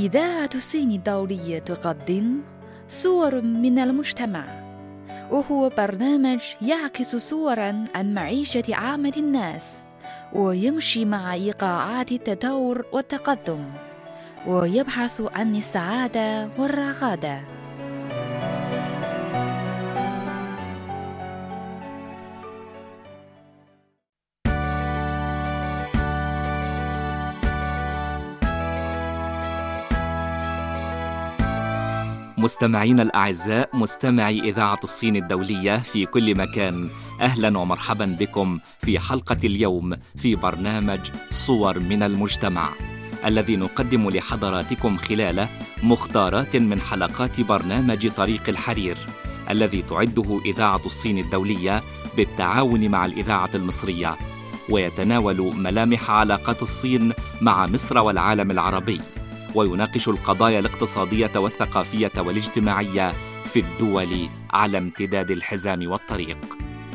إذاعة الصين الدولية تقدم صور من المجتمع. وهو برنامج يعكس صورا عن معيشة عامة الناس ويمشي مع إيقاعات التطور والتقدم ويبحث عن السعادة والرغادة. مستمعينا الأعزاء مستمعي إذاعة الصين الدولية في كل مكان أهلا ومرحبا بكم في حلقة اليوم في برنامج صور من المجتمع الذي نقدم لحضراتكم خلاله مختارات من حلقات برنامج طريق الحرير الذي تعده إذاعة الصين الدولية بالتعاون مع الإذاعة المصرية ويتناول ملامح علاقات الصين مع مصر والعالم العربي. ويناقش القضايا الاقتصادية والثقافية والاجتماعية في الدول على امتداد الحزام والطريق.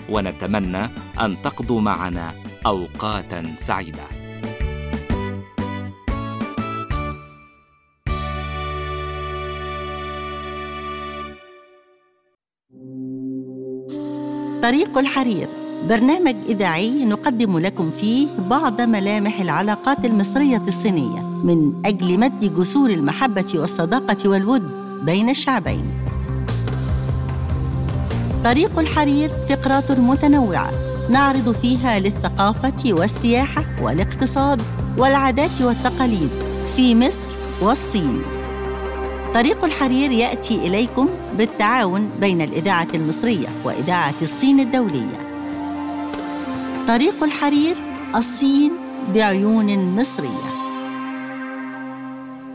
ونتمنى أن تقضوا معنا أوقاتا سعيدة. طريق الحرير. برنامج إذاعي نقدم لكم فيه بعض ملامح العلاقات المصرية الصينية من أجل مد جسور المحبة والصداقة والود بين الشعبين. طريق الحرير فقرات متنوعة نعرض فيها للثقافة والسياحة والاقتصاد والعادات والتقاليد في مصر والصين. طريق الحرير يأتي إليكم بالتعاون بين الإذاعة المصرية وإذاعة الصين الدولية. طريق الحرير الصين بعيون مصرية.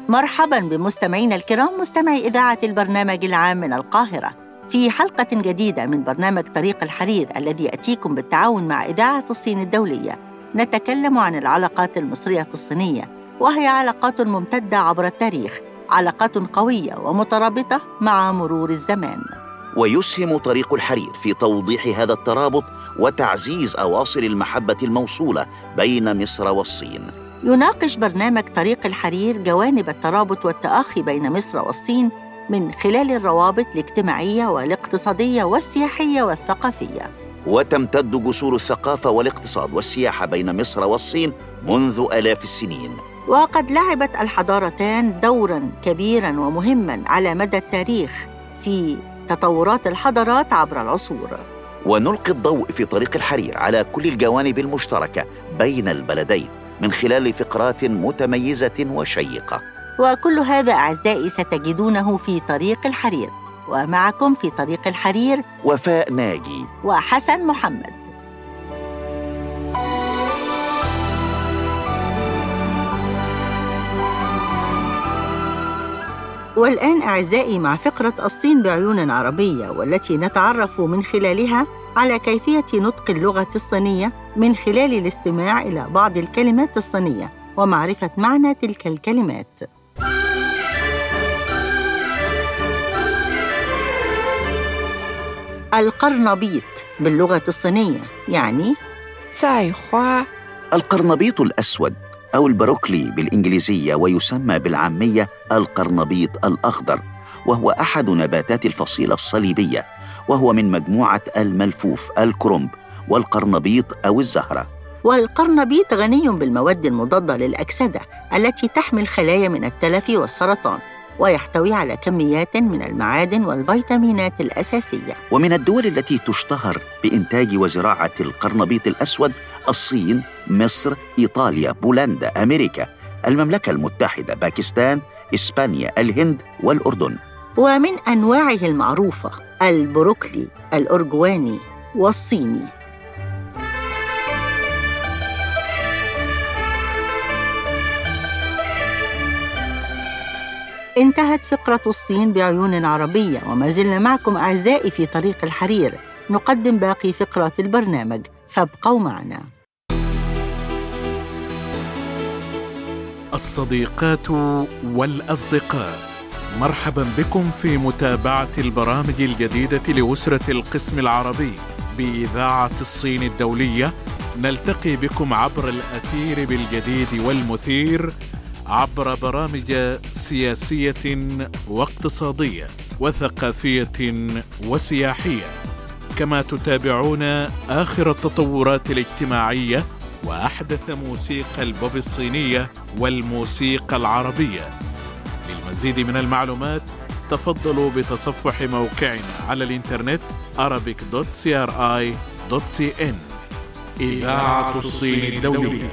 مرحبا بمستمعينا الكرام مستمعي إذاعة البرنامج العام من القاهرة. في حلقة جديدة من برنامج طريق الحرير الذي يأتيكم بالتعاون مع إذاعة الصين الدولية. نتكلم عن العلاقات المصرية الصينية وهي علاقات ممتدة عبر التاريخ علاقات قوية ومترابطة مع مرور الزمان. ويسهم طريق الحرير في توضيح هذا الترابط وتعزيز أواصر المحبة الموصولة بين مصر والصين يناقش برنامج طريق الحرير جوانب الترابط والتآخي بين مصر والصين من خلال الروابط الاجتماعية والاقتصادية والسياحية والثقافية. وتمتد جسور الثقافة والاقتصاد والسياحة بين مصر والصين منذ آلاف السنين. وقد لعبت الحضارتان دورا كبيرا ومهما على مدى التاريخ في تطورات الحضارات عبر العصور. ونلقي الضوء في طريق الحرير على كل الجوانب المشتركة بين البلدين من خلال فقرات متميزة وشيقة. وكل هذا أعزائي ستجدونه في طريق الحرير ومعكم في طريق الحرير وفاء ناجي. وحسن محمد. والآن أعزائي مع فقرة الصين بعيون عربية والتي نتعرف من خلالها على كيفية نطق اللغة الصينية من خلال الاستماع إلى بعض الكلمات الصينية ومعرفة معنى تلك الكلمات. القرنبيط باللغة الصينية يعني القرنبيط الأسود أو البروكلي بالإنجليزية ويسمى بالعامية القرنبيط الأخضر وهو أحد نباتات الفصيلة الصليبية وهو من مجموعة الملفوف الكرنب والقرنبيط أو الزهرة. والقرنبيط غني بالمواد المضادة للأكسدة التي تحمي الخلايا من التلف والسرطان ويحتوي على كميات من المعادن والفيتامينات الأساسية. ومن الدول التي تشتهر بإنتاج وزراعة القرنبيط الأسود الصين، مصر، إيطاليا، بولندا، أمريكا، المملكة المتحدة، باكستان، إسبانيا، الهند والأردن. ومن أنواعه المعروفة البروكلي الأرجواني والصيني. انتهت فقرة الصين بعيون عربية وما زلنا معكم أعزائي في طريق الحرير. نقدم باقي فقرات البرنامج. فابقوا معنا. الصديقات والأصدقاء مرحبا بكم في متابعة البرامج الجديدة لأسرة القسم العربي بإذاعة الصين الدولية. نلتقي بكم عبر الأثير بالجديد والمثير عبر برامج سياسية واقتصادية وثقافية وسياحية. كما تتابعون آخر التطورات الاجتماعية وأحدث موسيقى البوب الصينية والموسيقى العربية. للمزيد من المعلومات تفضلوا بتصفح موقعنا على الإنترنت arabic.cri.cn إذاعة الصين الدولية.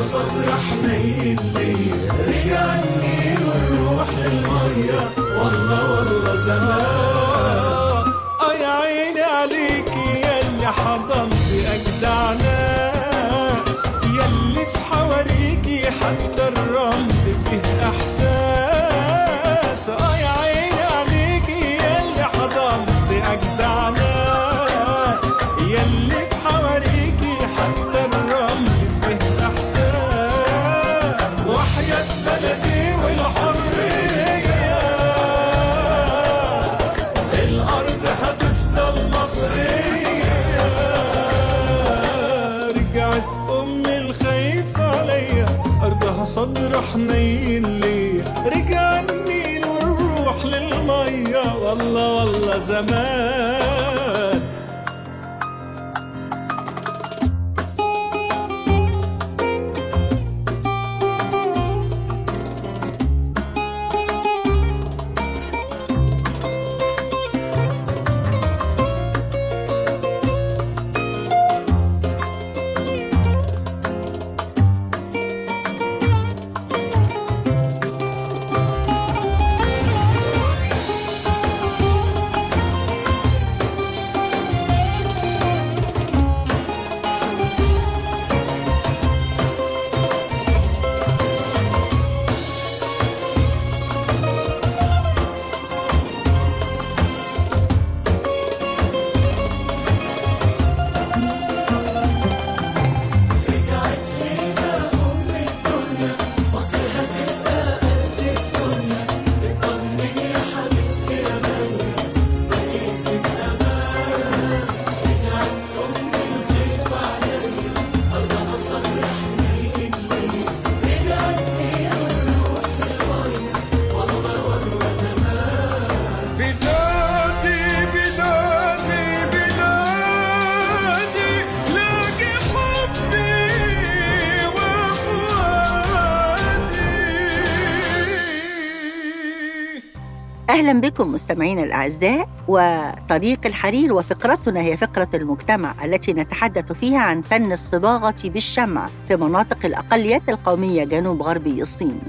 صدر حنين ليا رجع النيل والروح للمية والله والله زمان آه يا عيني عليكي يا اللي حضنت أجدع ناس يلي في حواريكي حتى أهلا بكم مستمعينا الأعزاء وطريق الحرير وفقرتنا هي فقرة المجتمع التي نتحدث فيها عن فن الصباغة بالشمع في مناطق الأقليات القومية جنوب غربي الصين.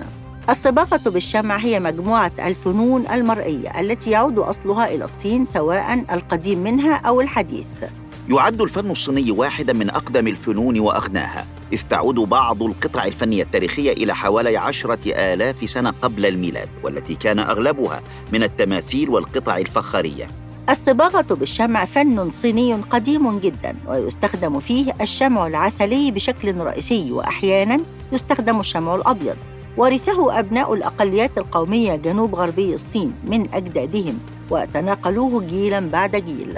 الصباغة بالشمع هي مجموعة الفنون المرئية التي يعود أصلها إلى الصين سواء القديم منها أو الحديث. يعد الفن الصيني واحدا من أقدم الفنون وأغناها. إذ تعود بعض القطع الفنية التاريخية إلى حوالي عشرة آلاف سنة قبل الميلاد والتي كان أغلبها من التماثيل والقطع الفخارية. الصباغة بالشمع فن صيني قديم جدا ويستخدم فيه الشمع العسلي بشكل رئيسي وأحيانا يستخدم الشمع الأبيض. ورثه أبناء الأقليات القومية جنوب غربي الصين من أجدادهم وتناقلوه جيلا بعد جيل.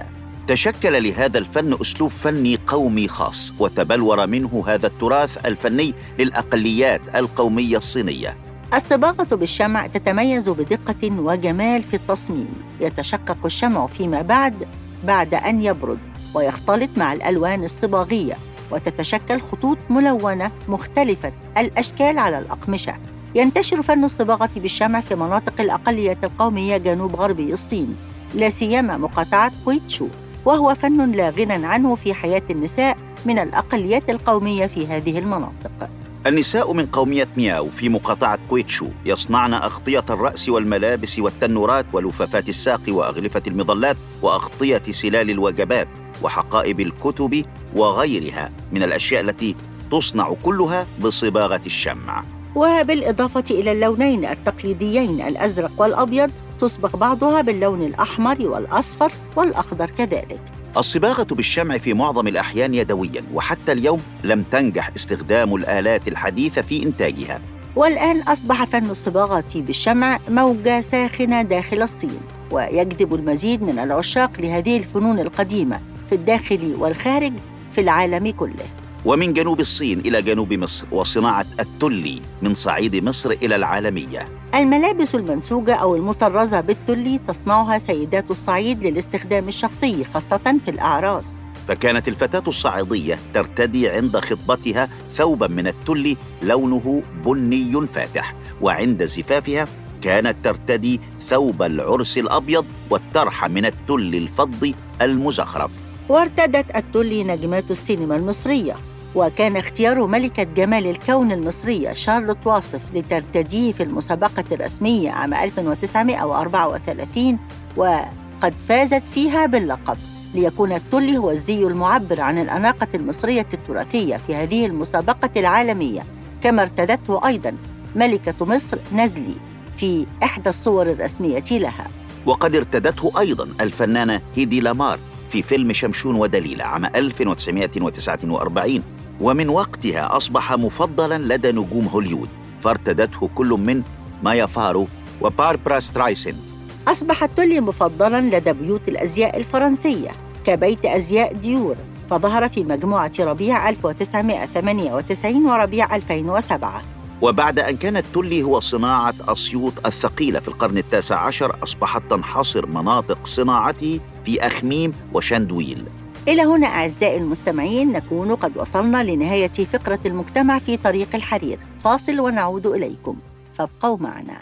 تشكل لهذا الفن أسلوب فني قومي خاص وتبلور منه هذا التراث الفني للأقليات القومية الصينية. الصباغة بالشمع تتميز بدقة وجمال في التصميم. يتشقق الشمع فيما بعد بعد أن يبرد ويختلط مع الألوان الصباغية وتتشكل خطوط ملونة مختلفة الأشكال على الأقمشة. ينتشر فن الصباغة بالشمع في مناطق الأقلية القومية جنوب غربي الصين لا سيما مقاطعة كويتشو. وهو فن لا غنى عنه في حياة النساء من الأقليات القومية في هذه المناطق. النساء من قومية مياو في مقاطعة كويتشو يصنعن أغطية الرأس والملابس والتنورات ولفافات الساق وأغلفة المظلات وأغطية سلال الوجبات وحقائب الكتب وغيرها من الأشياء التي تصنع كلها بصباغة الشمع. وبالإضافة إلى اللونين التقليديين الأزرق والأبيض تصبغ بعضها باللون الأحمر والأصفر والأخضر كذلك. الصباغة بالشمع في معظم الأحيان يدوياً وحتى اليوم لم تنجح استخدام الآلات الحديثة في إنتاجها. والآن أصبح فن الصباغة بالشمع موجة ساخنة داخل الصين ويجذب المزيد من العشاق لهذه الفنون القديمة في الداخل والخارج في العالم كله. ومن جنوب الصين إلى جنوب مصر وصناعة التلي من صعيد مصر إلى العالمية. الملابس المنسوجة أو المطرزة بالتلي تصنعها سيدات الصعيد للاستخدام الشخصي خاصة في الأعراس. فكانت الفتاة الصعيدية ترتدي عند خطبتها ثوبا من التل لونه بني فاتح وعند زفافها كانت ترتدي ثوب العرس الأبيض والطرح من التل الفضي المزخرف. وارتدت التلي نجمات السينما المصرية وكان اختيار ملكة جمال الكون المصرية شارلوت واصف لترتديه في المسابقة الرسمية عام 1934 وقد فازت فيها باللقب. ليكون التلي هو الزي المعبر عن الأناقة المصرية التراثية في هذه المسابقة العالمية. كما ارتدته أيضاً ملكة مصر نازلي في إحدى الصور الرسمية لها. وقد ارتدته أيضا الفنانة هيدي لامار في فيلم شمشون ودليلة عام 1949 ومن وقتها أصبح مفضلا لدى نجوم هوليود فارتدته كل من مايا فارو وباربرا سترايسند. أصبح التلي مفضلاً لدى بيوت الأزياء الفرنسية كبيت أزياء ديور فظهر في مجموعة ربيع 1998 وربيع 2007 وبعد أن كان التلي هو صناعة أسيوط الثقيلة في القرن التاسع عشر أصبحت تنحصر مناطق صناعته في أخميم وشاندويل إلى هنا أعزائي المستمعين نكون قد وصلنا لنهاية فقرة المجتمع في طريق الحرير. فاصل ونعود إليكم. فابقوا معنا.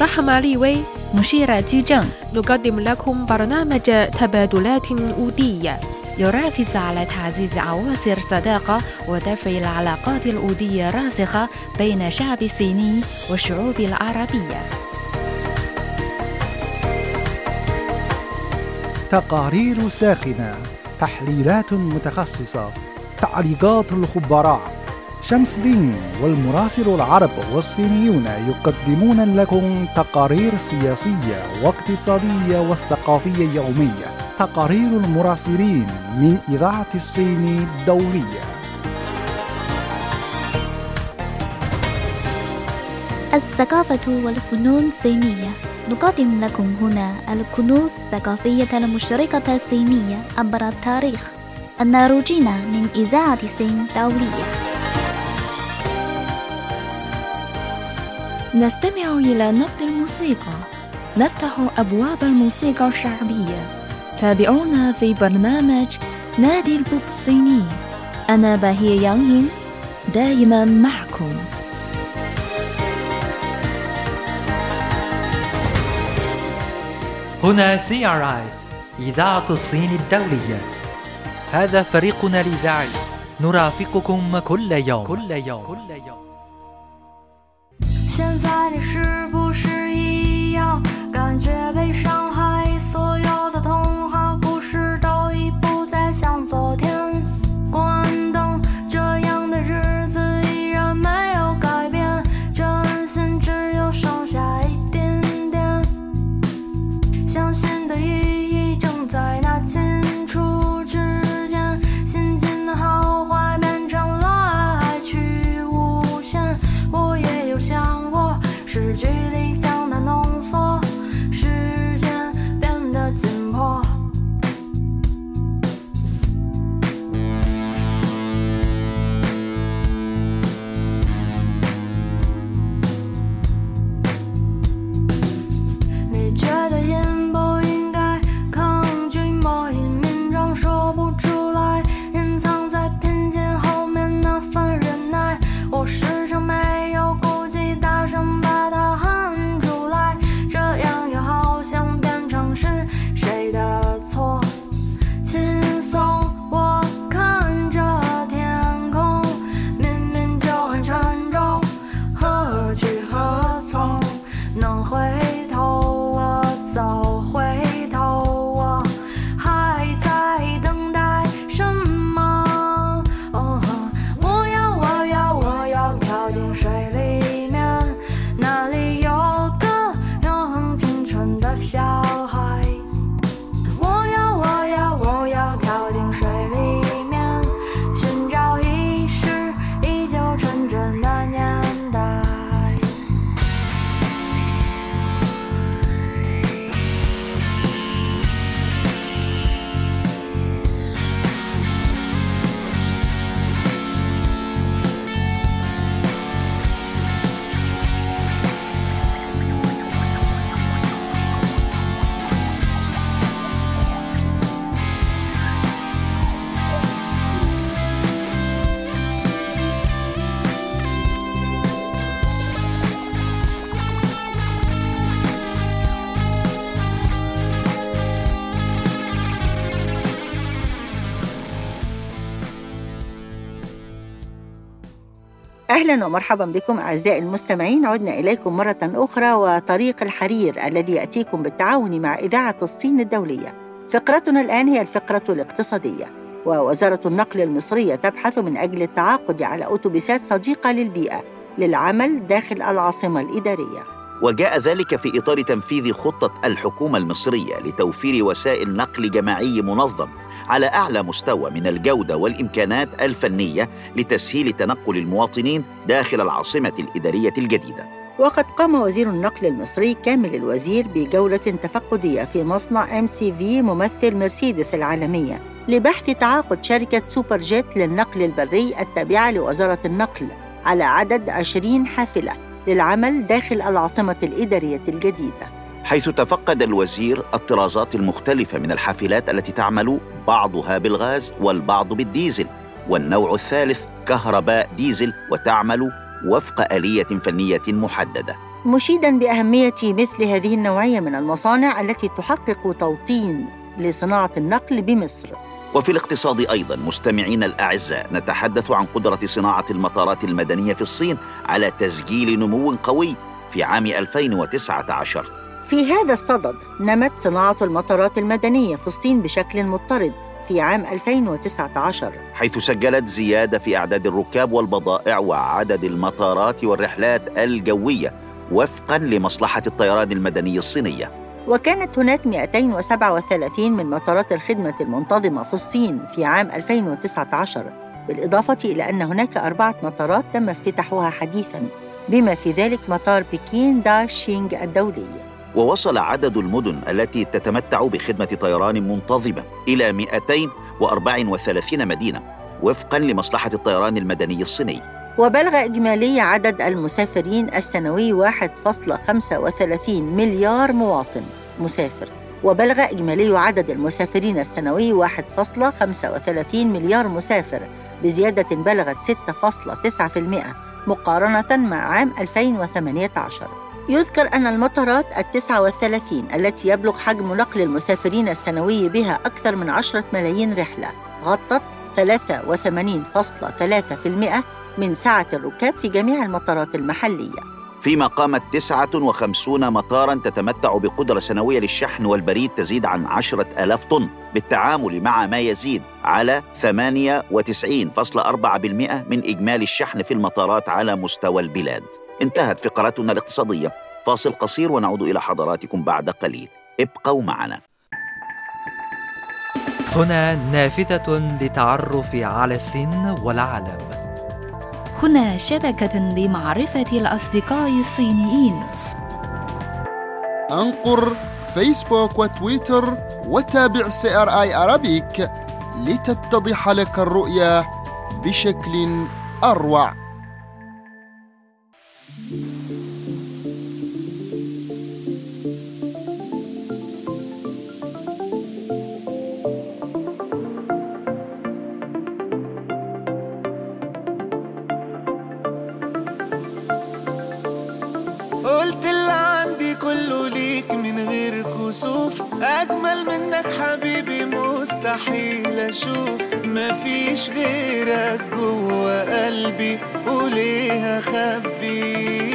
رحمة لي وي مشيرة جوجن نقدم لكم برنامج تبادلات أودية. يركز على تعزيز عواصر الصداقة ودفع العلاقات الأودية الراسخة بين الشعب الصيني والشعوب العربية. تقارير ساخنة تحليلات متخصصة تعليقات الخبراء. شمس دين والمراسل العرب والصينيون يقدمون لكم تقارير سياسية واقتصادية والثقافية يومية. تقارير المراسلين من إذاعة الصين الدولية. الثقافة والفنون الصينية. نقدم لكم هنا الكنوز الثقافية المشتركة الصينية عبر التاريخ. الناروجين من إذاعة الصين الدولية نستمع إلى نبض الموسيقى. نفتح أبواب الموسيقى الشعبية. تابعونا في برنامج نادي البوب الصيني. أنا باهية يانغين دائما معكم. هنا سي ار اي إذاعة الصين الدولية هذا فريقنا الإذاعي نرافقكم كل يوم كل يوم كل يوم 现在你是不是一样感觉被伤 أهلا ومرحبا بكم أعزائي المستمعين. عدنا إليكم مرة أخرى وطريق الحرير الذي يأتيكم بالتعاون مع إذاعة الصين الدولية. فقرتنا الآن هي الفقرة الاقتصادية ووزارة النقل المصرية تبحث من أجل التعاقد على أتوبيسات صديقة للبيئة للعمل داخل العاصمة الإدارية. وجاء ذلك في إطار تنفيذ خطة الحكومة المصرية لتوفير وسائل نقل جماعي منظم. على أعلى مستوى من الجودة والإمكانات الفنية لتسهيل تنقل المواطنين داخل العاصمة الإدارية الجديدة. وقد قام وزير النقل المصري كامل الوزير بجولة تفقدية في مصنع MCV ممثل مرسيدس العالمية لبحث تعاقد شركة سوبر جيت للنقل البري التابعة لوزارة النقل على عدد 20 حافلة للعمل داخل العاصمة الإدارية الجديدة حيث تفقد الوزير الطرازات المختلفة من الحافلات التي تعمل بعضها بالغاز والبعض بالديزل والنوع الثالث كهرباء ديزل وتعمل وفق آلية فنية محددة. مشيدا بأهمية مثل هذه النوعية من المصانع التي تحقق توطين لصناعة النقل بمصر. وفي الاقتصاد أيضا مستمعينا الأعزاء نتحدث عن قدرة صناعة المطارات المدنية في الصين على تسجيل نمو قوي في عام 2019 في هذا الصدد نمت صناعة المطارات المدنية في الصين بشكل مضطرد في عام 2019 حيث سجلت زيادة في أعداد الركاب والبضائع وعدد المطارات والرحلات الجوية وفقا لمصلحة الطيران المدني الصينية. وكانت هناك 237 من مطارات الخدمة المنتظمة في الصين في عام 2019 بالإضافة إلى أن هناك أربعة مطارات تم افتتاحها حديثاً بما في ذلك مطار بكين دا شينغ الدولي. ووصل عدد المدن التي تتمتع بخدمة طيران منتظمة إلى 234 مدينة وفقا لمصلحة الطيران المدني الصيني. وبلغ إجمالي عدد المسافرين السنوي 1.35 مليار مواطن مسافر. وبلغ إجمالي عدد المسافرين السنوي 1.35 مليار مسافر بزيادة بلغت 6.9% مقارنة مع عام 2018 يذكر أن المطارات التسعة والثلاثين التي يبلغ حجم نقل المسافرين السنوي بها أكثر من عشرة ملايين رحلة غطت 83.3% من سعة الركاب في جميع المطارات المحلية. فيما قامت 59 مطارا تتمتع بقدرة سنوية للشحن والبريد تزيد عن 10 ألاف طن بالتعامل مع ما يزيد على 98.4% من إجمالي الشحن في المطارات على مستوى البلاد. انتهت فقرتنا الاقتصادية. فاصل قصير ونعود إلى حضراتكم بعد قليل. ابقوا معنا. هنا نافذة للتعرف على الصين والعالم. هنا شبكة لمعرفة الأصدقاء الصينيين. أنقر فيسبوك وتويتر وتابع CRI Arabic لتتضح لك الرؤية بشكل أروع. حبيبي مستحيل أشوف مفيش غيرك جوه قلبي وليه اخبي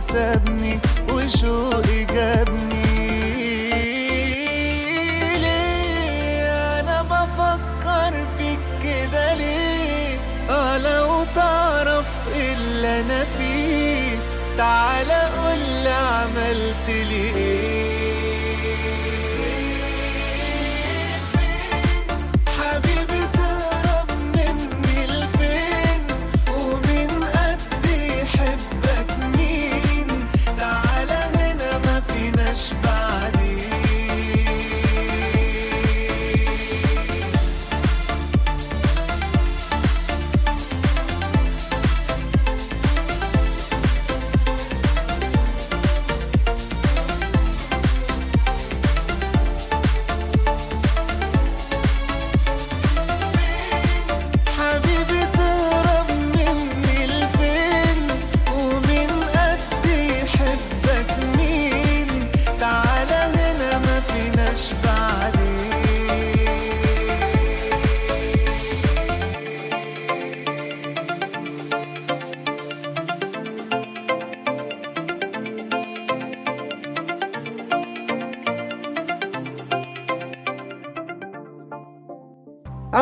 سابني وشوقي جابني ليه أنا بفكر فيك كده ليه؟ آه لو تعرف اللي أنا فيه تعالى قولي عملت لي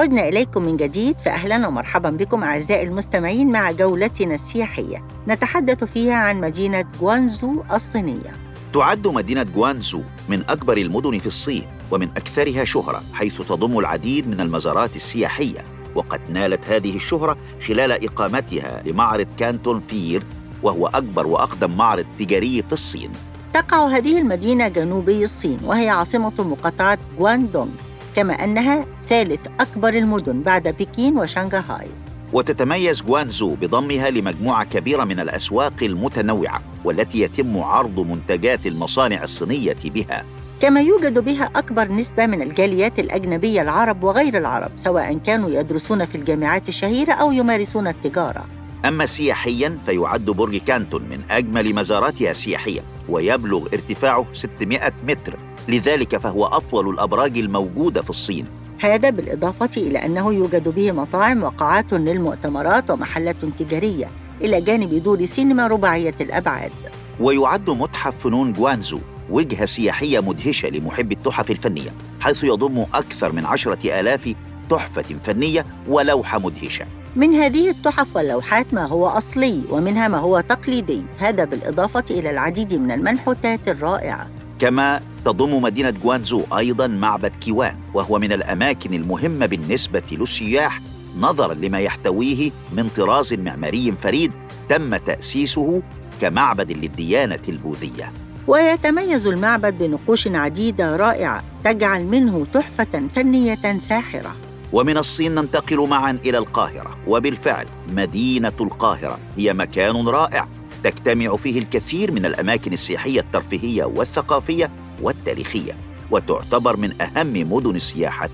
عدنا إليكم من جديد فأهلا ومرحبا بكم أعزائي المستمعين مع جولتنا السياحية. نتحدث فيها عن مدينة جوانزو الصينية. تعد مدينة جوانزو من أكبر المدن في الصين ومن أكثرها شهرة حيث تضم العديد من المزارات السياحية. وقد نالت هذه الشهرة خلال إقامتها لمعرض كانتون فير وهو أكبر وأقدم معرض تجاري في الصين. تقع هذه المدينة جنوبي الصين وهي عاصمة مقاطعة جواندونغ. كما أنها ثالث أكبر المدن بعد بكين وشنغهاي. وتتميز جوانزو بضمها لمجموعة كبيرة من الأسواق المتنوعة والتي يتم عرض منتجات المصانع الصينية بها. كما يوجد بها أكبر نسبة من الجاليات الأجنبية العرب وغير العرب سواء كانوا يدرسون في الجامعات الشهيرة أو يمارسون التجارة. أما سياحياً فيعد برج كانتون من أجمل مزاراتها السياحية ويبلغ ارتفاعه 600 متر. لذلك فهو أطول الأبراج الموجودة في الصين. هذا بالإضافة إلى أنه يوجد به مطاعم وقاعات للمؤتمرات ومحلات تجارية إلى جانب دور سينما رباعية الأبعاد. ويعد متحف فنون جوانزو وجهة سياحية مدهشة لمحبي التحف الفنية حيث يضم أكثر من عشرة آلاف تحفة فنية ولوحة مدهشة. من هذه التحف واللوحات ما هو أصلي ومنها ما هو تقليدي هذا بالإضافة إلى العديد من المنحوتات الرائعة. كما تضم مدينة جوانزو أيضا معبد كيوان وهو من الأماكن المهمة بالنسبة للسياح نظرا لما يحتويه من طراز معماري فريد تم تأسيسه كمعبد للديانة البوذية. ويتميز المعبد بنقوش عديدة رائعة تجعل منه تحفة فنية ساحرة. ومن الصين ننتقل معا إلى القاهرة وبالفعل مدينة القاهرة هي مكان رائع. تجتمع فيه الكثير من الأماكن السياحية الترفيهية والثقافية والتاريخية وتعتبر من أهم مدن السياحة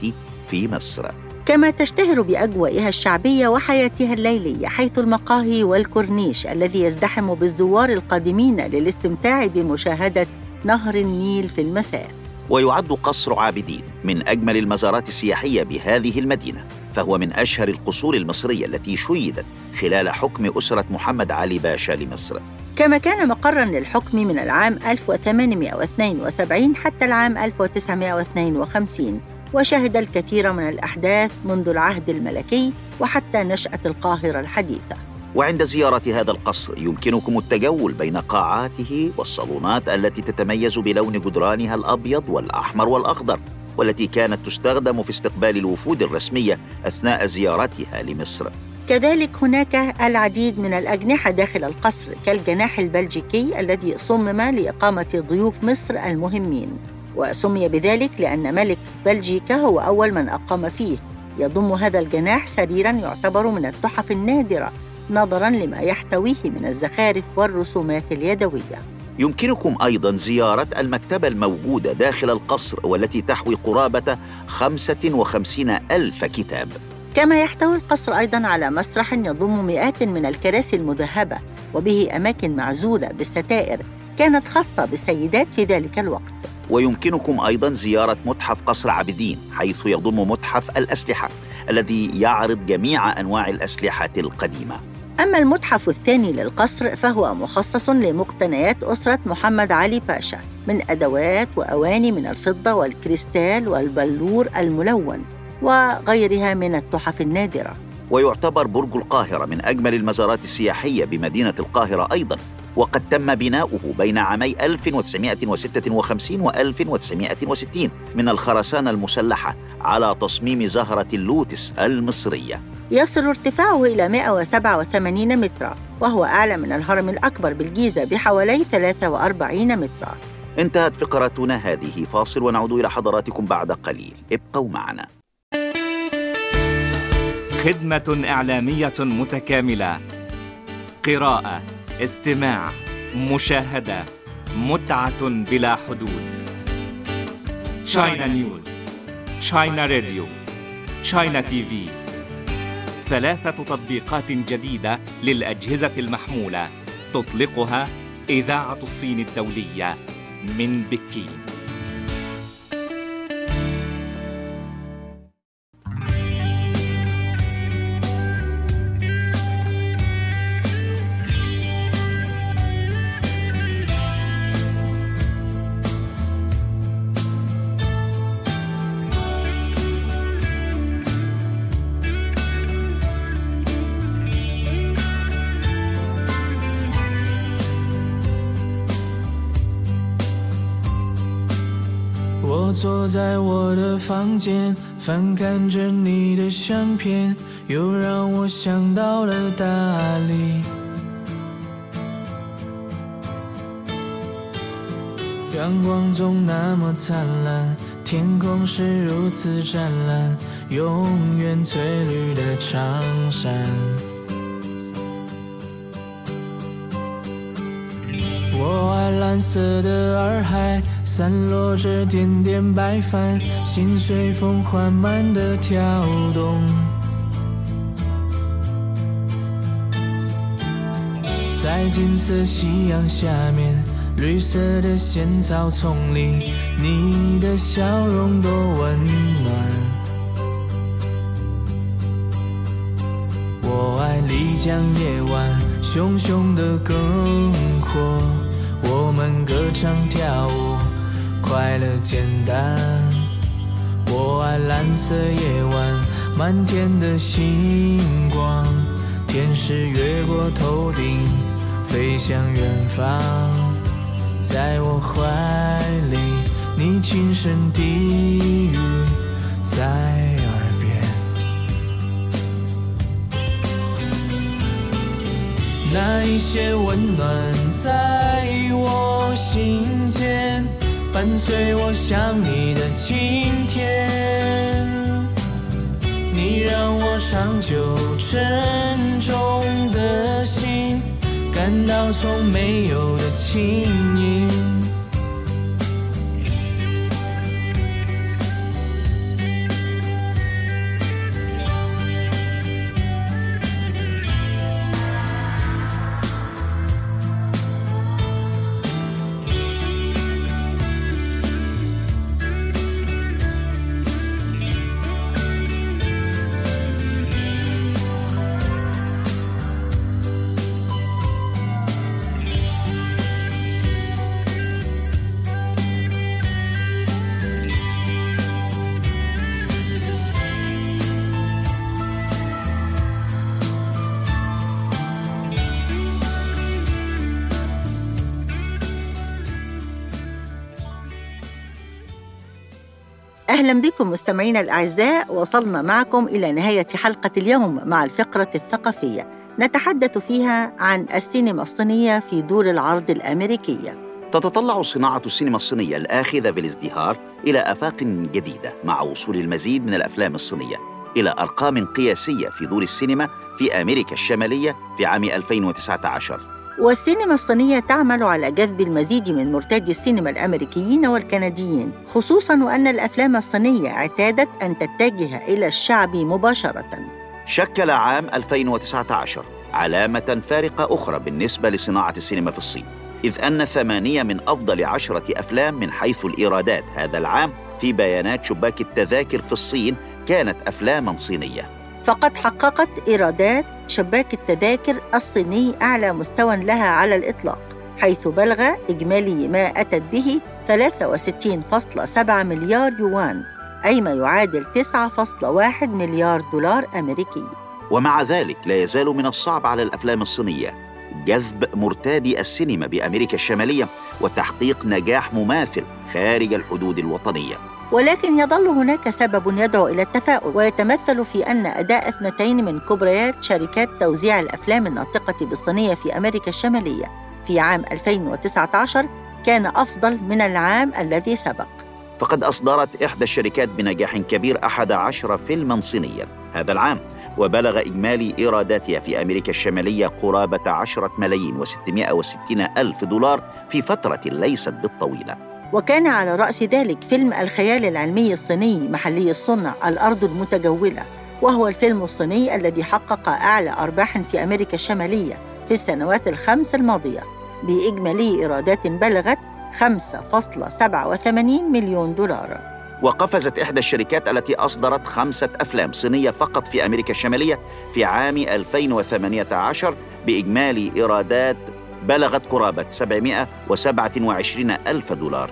في مصر. كما تشتهر بأجوائها الشعبية وحياتها الليلية حيث المقاهي والكورنيش الذي يزدحم بالزوار القادمين للاستمتاع بمشاهدة نهر النيل في المساء. ويعد قصر عابدين من أجمل المزارات السياحية بهذه المدينة. فهو من أشهر القصور المصرية التي شيدت خلال حكم أسرة محمد علي باشا لمصر. كما كان مقرا للحكم من العام 1872 حتى العام 1952 وشهد الكثير من الأحداث منذ العهد الملكي وحتى نشأة القاهرة الحديثة. وعند زيارة هذا القصر يمكنكم التجول بين قاعاته والصالونات التي تتميز بلون جدرانها الأبيض والأحمر والأخضر. والتي كانت تستخدم في استقبال الوفود الرسمية أثناء زيارتها لمصر. كذلك هناك العديد من الأجنحة داخل القصر كالجناح البلجيكي الذي صمم لإقامة ضيوف مصر المهمين. وسمي بذلك لأن ملك بلجيكا هو أول من أقام فيه. يضم هذا الجناح سريرا يعتبر من التحف النادرة نظرا لما يحتويه من الزخارف والرسومات اليدوية. يمكنكم أيضا زيارة المكتبة الموجودة داخل القصر والتي تحوي قرابة 55 ألف كتاب. كما يحتوي القصر أيضا على مسرح يضم مئات من الكراسي المذهبة وبه أماكن معزولة بالستائر كانت خاصة بالسيدات في ذلك الوقت. ويمكنكم أيضا زيارة متحف قصر عابدين حيث يضم متحف الأسلحة الذي يعرض جميع أنواع الأسلحة القديمة. أما المتحف الثاني للقصر فهو مخصص لمقتنيات أسرة محمد علي باشا من أدوات وأواني من الفضة والكريستال والبلور الملون وغيرها من التحف النادرة. ويعتبر برج القاهرة من أجمل المزارات السياحية بمدينة القاهرة أيضاً وقد تم بناؤه بين عامي 1956 و 1960 من الخرسانة المسلحة على تصميم زهرة اللوتس المصرية. يصل ارتفاعه إلى 187 مترا وهو أعلى من الهرم الأكبر بالجيزة بحوالي 43 مترا. انتهت فقرتنا هذه فاصل ونعود إلى حضراتكم بعد قليل. ابقوا معنا. خدمة إعلامية متكاملة. قراءة استماع مشاهدة متعة بلا حدود. نيوز شاينا راديو شاينا تي في ثلاثة تطبيقات جديدة للأجهزة المحمولة تطلقها إذاعة الصين الدولية من بكين. 我坐在我的房间，翻看着你的相片，又让我想到了大理。阳光总那么灿烂，天空是如此湛蓝，永远翠绿的长山。我爱蓝色的洱海，散落着点点白帆，心随风缓慢的跳动。在金色夕阳下面，绿色的仙草丛里，你的笑容多温暖。我爱丽江夜晚，熊熊的篝火。我们歌唱跳舞，快乐简单。我爱蓝色夜晚，满天的星光，天使越过头顶，飞向远方。在我怀里，你轻声低语在那一些温暖在我心间，伴随我想你的晴天。你让我长久沉重的心，感到从没有的轻盈。أهلا بكم مستمعينا الأعزاء وصلنا معكم إلى نهاية حلقة اليوم مع الفقرة الثقافية. نتحدث فيها عن السينما الصينية في دور العرض الأمريكية تتطلع صناعة السينما الصينية الآخذة بالازدهار إلى آفاق جديدة مع وصول المزيد من الأفلام الصينية إلى أرقام قياسية في دور السينما في أمريكا الشمالية في عام 2019 والسينما الصينية تعمل على جذب المزيد من مرتادي السينما الأمريكيين والكنديين خصوصا وأن الأفلام الصينية اعتادت أن تتجه إلى الشعب مباشرة. شكل عام 2019 علامة فارقة أخرى بالنسبة لصناعة السينما في الصين إذ أن ثمانية من أفضل عشرة أفلام من حيث الإيرادات هذا العام في بيانات شباك التذاكر في الصين كانت أفلاما صينية. فقد حققت إيرادات شباك التذاكر الصيني أعلى مستوى لها على الإطلاق حيث بلغ إجمالي ما أتت به 63.7 مليار يوان أي ما يعادل 9.1 مليار دولار أمريكي. ومع ذلك لا يزال من الصعب على الأفلام الصينية جذب مرتادي السينما بأمريكا الشمالية وتحقيق نجاح مماثل خارج الحدود الوطنية. ولكن يظل هناك سبب يدعو إلى التفاؤل ويتمثل في أن أداء اثنتين من كبريات شركات توزيع الأفلام الناطقة بالصينية في أمريكا الشمالية. في عام 2019 كان أفضل من العام الذي سبق. فقد أصدرت إحدى الشركات بنجاح كبير أحد عشر فيلما صينيا هذا العام وبلغ إجمالي إيراداتها في أمريكا الشمالية قرابة عشرة ملايين وستمائة وستين ألف دولار في فترة ليست بالطويلة. وكان على رأس ذلك فيلم الخيال العلمي الصيني محلي الصنع الأرض المتجولة وهو الفيلم الصيني الذي حقق أعلى أرباح في أمريكا الشمالية في السنوات الخمس الماضية بإجمالي إيرادات بلغت 5.87 مليون دولار. وقفزت إحدى الشركات التي أصدرت خمسة أفلام صينية فقط في أمريكا الشمالية في عام 2018 بإجمالي إيرادات بلغت قرابة 727 ألف دولار.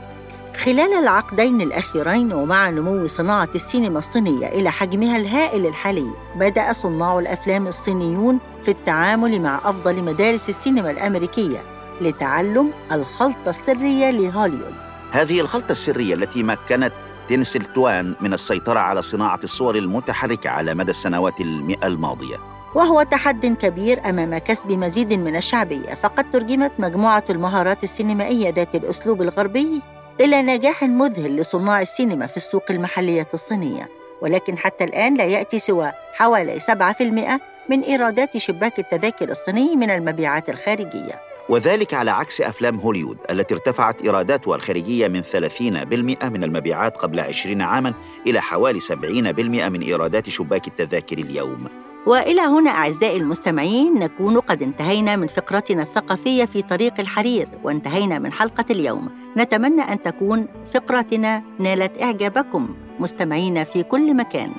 خلال العقدين الأخيرين ومع نمو صناعة السينما الصينية إلى حجمها الهائل الحالي بدأ صناع الأفلام الصينيون في التعامل مع أفضل مدارس السينما الأمريكية لتعلم الخلطة السرية لهوليوود هذه الخلطة السرية التي مكنت تنسل توان من السيطرة على صناعة الصور المتحركة على مدى السنوات المئة الماضية. وهو تحد كبير أمام كسب مزيد من الشعبية فقد ترجمت مجموعة المهارات السينمائية ذات الأسلوب الغربي إلى نجاح مذهل لصناع السينما في السوق المحلية الصينية. ولكن حتى الآن لا يأتي سوى حوالي 7% من إيرادات شباك التذاكر الصيني من المبيعات الخارجية. وذلك على عكس أفلام هوليوود التي ارتفعت إيراداتها الخارجية من 30% من المبيعات قبل 20 عاماً إلى حوالي 70% من إيرادات شباك التذاكر اليوم. وإلى هنا أعزائي المستمعين نكون قد انتهينا من فقرتنا الثقافية في طريق الحرير وانتهينا من حلقة اليوم. نتمنى أن تكون فقرتنا نالت إعجابكم. مستمعينا في كل مكان.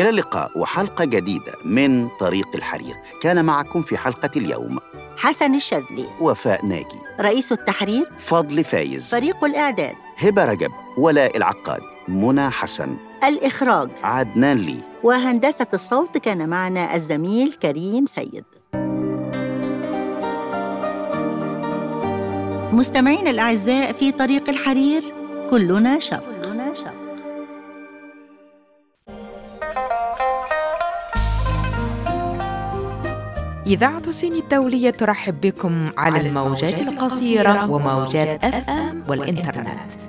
إلى اللقاء وحلقة جديدة من طريق الحرير. كان معكم في حلقة اليوم حسن الشاذلي وفاء ناجي. رئيس التحرير. فضل فايز. فريق الإعداد. هبة رجب. ولاء العقاد. منى حسن. الإخراج. عدنان لي. وهندسة الصوت كان معنا الزميل كريم سيد. مستمعينا الأعزاء في طريق الحرير كلنا شق كلنا إذاعة الصين الدولية ترحب بكم على الموجات القصيرة وموجات أف أم والإنترنت.